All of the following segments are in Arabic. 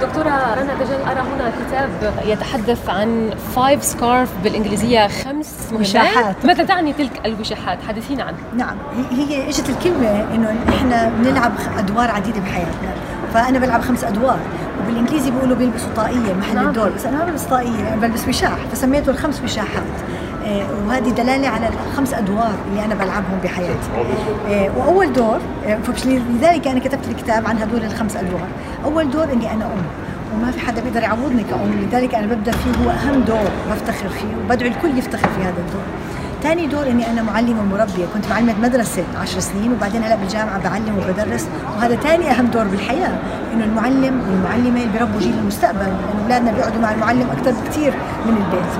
دكتورة رنا دجل أرى هنا كتاب يتحدث عن فايف سكارف بالإنجليزية خمس وشاحات ماذا تعني تلك الوشاحات؟ حدثينا عنها نعم هي إجت الكلمة إنه إحنا بنلعب أدوار عديدة بحياتنا فأنا بلعب خمس أدوار وبالإنجليزي بيقولوا بيلبسوا طاقية محل نعم. الدور بس أنا ما بلبس طاقية بلبس وشاح فسميته الخمس وشاحات وهذه دلالة على الخمس أدوار اللي أنا بلعبهم بحياتي. آه، وأول دور آه، لذلك أنا كتبت الكتاب عن هدول الخمس أدوار. أول دور إني أنا أم وما في حدا بيقدر يعوضني كأم. لذلك أنا ببدأ فيه هو أهم دور بفتخر فيه وبدعو الكل يفتخر في هذا الدور. ثاني دور إني أنا معلمه ومربيه كنت معلمه مدرسه 10 سنين وبعدين هلأ بالجامعة بعلم وبدرس. وهذا ثاني أهم دور بالحياة إنه المعلم والمعلمة اللي بيربوا جيل المستقبل. لأنه أولادنا بيقعدوا مع المعلم أكثر بكثير من البيت.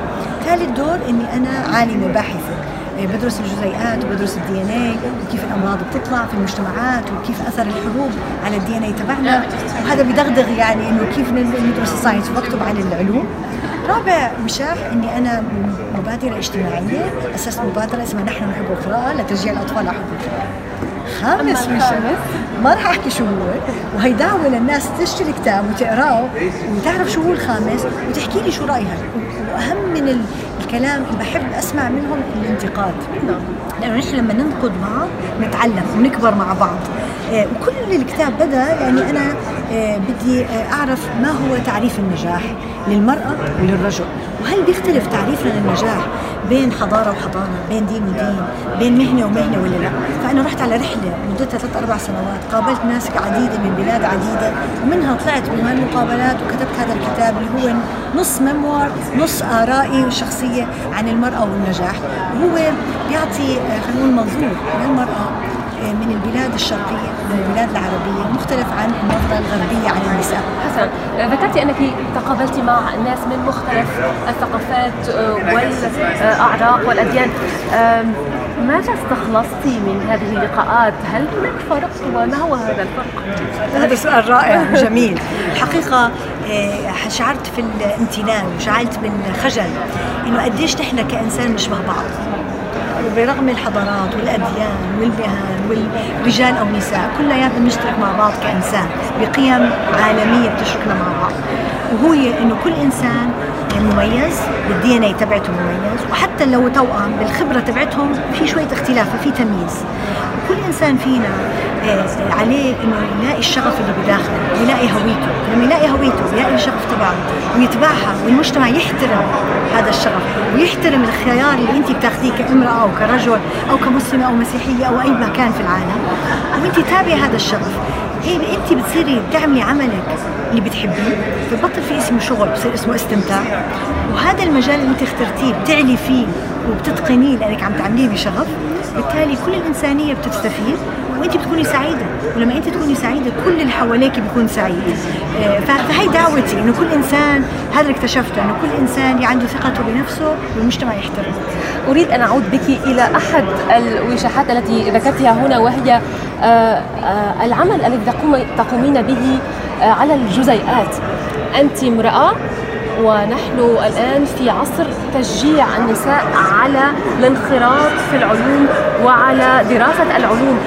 ثالث دور إني أنا عالمه باحثه إيه، بدرس الجزيئات وبدرس ال DNA وكيف الأمراض بتطلع في المجتمعات وكيف أثر الحروب على ال DNA تبعنا. وهذا بدغدغ يعني إنه كيف ندرس ال science وأكتب عن العلوم. رابع وشاح إني أنا مبادرة اجتماعية أسست مبادرة اسمها نحن نحب القراءه لتشجيع الأطفال على حب القراءه خامس وشاح ما راح أحكي شو هو وهي دعوة للناس تشتري كتاب وتقراه وتعرف شو هو الخامس وتحكي لي شو رأيها. وأهم من الكلام اللي بحب أسمع منهم الانتقاد. لأنه نحن لما ننقد بعض نتعلم ونكبر مع بعض. آه، وكل الكتاب بدأ لاني أنا آه، بدي آه، أعرف ما هو تعريف النجاح للمرأة وللرجل. وهل بيختلف تعريفنا للنجاح بين حضارة وحضاره بين دين ودين بين مهنة ومهنة ولا لا؟ فأنا رحت على رحلة مدتها ثلاث أربع سنوات قابلت ناس عديده من بلاد عديدة ومنها طلعت من المقابلات وكتبت هذا الكتاب اللي هو نص ميموار نص آرائي الشخصية عن المرأة والنجاح. وهو بيعطي خلينا نقول منظور للمرأة من البلاد الشرقية من البلاد العربية مختلف عن النظرة الغربية عن النساء. حسنا ذكرت أنك تقابلت مع ناس من مختلف الثقافات آه، والأعراق والأديان. ماذا استخلصتي من هذه اللقاءات؟ هل هناك فرق؟ وما هو هذا الفرق؟ هذا سؤال رائع وجميل. الحقيقة آه، شعرت في الامتنان وشعرت بالخجل إنه قديش نحن كإنسان نشبه بعض. برغم الحضارات والأديان والمهن والرجال أو نساء كلياتنا بنشترك مع بعض كإنسان بقيم عالمية بتشركنا مع بعض. وهو إنه كل إنسان مميز بالدي إن اي تبعته مميز وحتى لو توأم بالخبرة تبعتهم في شوية اختلاف ففي تمييز. وكل إنسان فينا آه، عليه إنه يلاقي الشغف اللي بداخله يلاقي هويته. لما يلاقي هويته يلاقي الشغف تبعه ويتبعها والمجتمع يحترم هذا الشغف ويحترم الخيار اللي انت بتاخذيه كامرأة أو كرجل أو كمسلمة أو مسيحية أو أي مكان في العالم. وانت تابعي هذا الشغف. إيه انت بتصيري بتعملي عملك اللي بتحبيه. ببطل في اسمه شغل بصير اسمه استمتاع. وهذا المجال اللي انت اخترتيه بتعلي فيه وبتتقنيه لانك عم تعمليه بشغف. بالتالي كل الإنسانية بتستفيد وأنت بتكوني سعيدة. ولما أنت تكوني سعيدة كل اللي حواليك بيكون سعيد. آه، فهي دعوتي إنه كل إنسان هذا اللي اكتشفته إنه كل إنسان عنده ثقته بنفسه والمجتمع يحترمه. أريد أن أعود بك إلى أحد الوشاحات التي ذكرتها هنا وهي آه، آه، العمل الذي تقومين به على الجزيئات. أنت امرأة ونحن الآن في عصر تشجيع النساء على الانخراط في العلوم وعلى دراسة العلوم.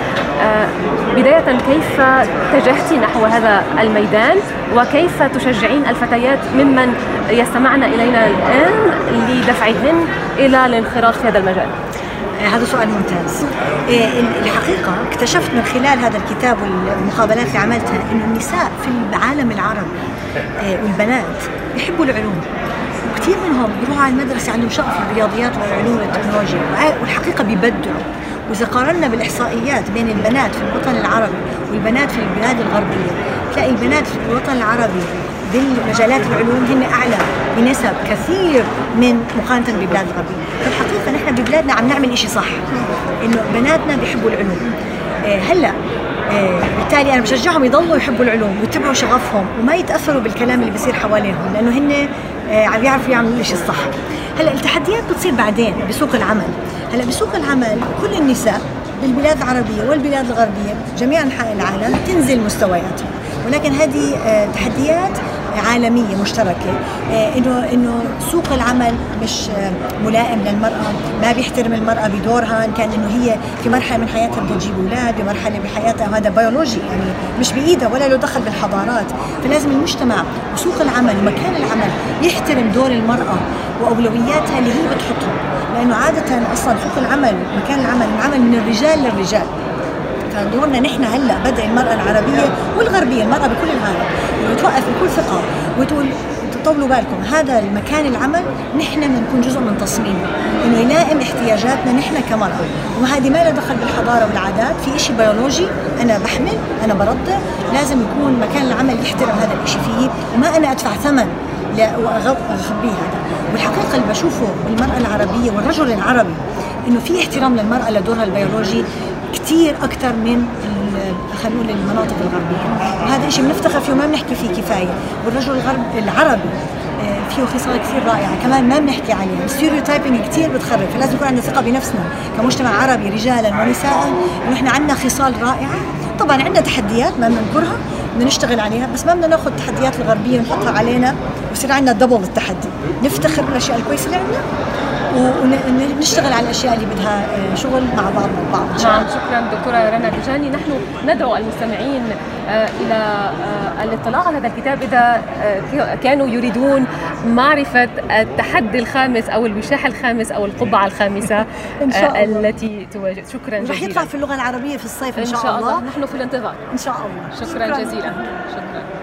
آه، بداية كيف اتجهت نحو هذا الميدان؟ وكيف تشجعين الفتيات ممن يستمعن إلينا الآن لدفعهن إلى الانخراط في هذا المجال؟ هذا سؤال ممتاز. آه، الحقيقة اكتشفت من خلال هذا الكتاب والمقابلات اللي عملتها أن النساء في العالم العربي والبنات يحبوا العلوم. وكثير منهم بيروحوا على المدرسة عندهم شغف الرياضيات والعلوم والتكنولوجيا. والحقيقة بيبدعوا. وإذا قارنا بالإحصائيات بين البنات في الوطن العربي والبنات في البلاد الغربية تلاقي البنات في الوطن العربي بالمجالات العلوم هن أعلى بنسب كثير من مقارنة بالبلاد الغربية. نحن ببلادنا عم نعمل إشي صح. إنه بناتنا بيحبوا العلوم. آه، هلأ آه، بالتالي أنا بشجعهم يضلوا يحبوا العلوم ويتبعوا شغفهم وما يتأثروا بالكلام اللي بيصير حواليهم لأنه هن آه، عم يعرفوا يعملوا الشيء الصح. هلأ التحديات بتصير بعدين بسوق العمل. هلأ بسوق العمل كل النساء بالبلاد العربية والبلاد الغربية جميع انحاء العالم تنزل مستوياتهم. ولكن هذه تحديات عالمية مشتركة. آه، انه إنه سوق العمل مش آه، ملائم للمرأة ما بيحترم المرأة بدورها إن كان إنه هي في مرحلة من حياتها بدها تجيب أولاد بمرحله بحياتها وهذا بيولوجي يعني مش بإيدها ولا له دخل بالحضارات. فلازم المجتمع وسوق العمل ومكان العمل يحترم دور المرأة وأولوياتها اللي هي بتحطها لأنه عادة أصلا سوق العمل مكان العمل العمل من الرجال للرجال. فدورنا نحن هلأ بدا المرأة العربية والغربية المرأة بكل العالم. توقف بكل ثقة. وتقول طولوا بالكم هذا المكان العمل نحن بدنا نكون جزء من تصميمه. إنه يلائم احتياجاتنا نحن كمرأة. وهذه ما لها دخل بالحضارة والعادات. في شيء بيولوجي أنا بحمل أنا برضع. لازم يكون مكان العمل يحترم هذا الشيء فيه. وما أنا أدفع ثمن واخبيه هذا. والحقيقة اللي بشوفه بالمرأة العربية والرجل العربي إنه في احترام للمرأة لدورها البيولوجي. كثير أكثر من خلينا نقول المناطق الغربية. وهذا شيء بنفتخر فيه وما بنحكي فيه كفاية. والرجل الغرب العربي آه، فيه خصال كثير رائعة. كمان ما بنحكي عليها. ال stereotyping كثير بتخرب. فلازم يكون عندنا ثقة بنفسنا كمجتمع عربي رجالا ونساء. انه إحنا عندنا خصال رائعه طبعا عندنا تحديات ما بننكرها بدنا نشتغل عليها بس ما بدنا ناخذ التحديات الغربية ونحطها علينا ويصير عندنا double التحدي. نفتخر بالأشياء الكويسة اللي عندنا. ونشتغل على الأشياء اللي بدها آه، شغل مع بعض البعض نعم. شكرا دكتورة رنا دجاني نحن ندعو المستمعين آه، إلى آه، الاطلاع على هذا الكتاب إذا كانوا يريدون معرفة التحدي الخامس أو الوشاح الخامس أو القبعة الخامسة إن شاء الله. التي تواجد. شكرا جزيلا رح يطلع في اللغة العربية في الصيف إن شاء, إن شاء الله. الله. نحن في الانتظار. إن شاء الله. شكرا, شكرا. جزيلا. شكرا.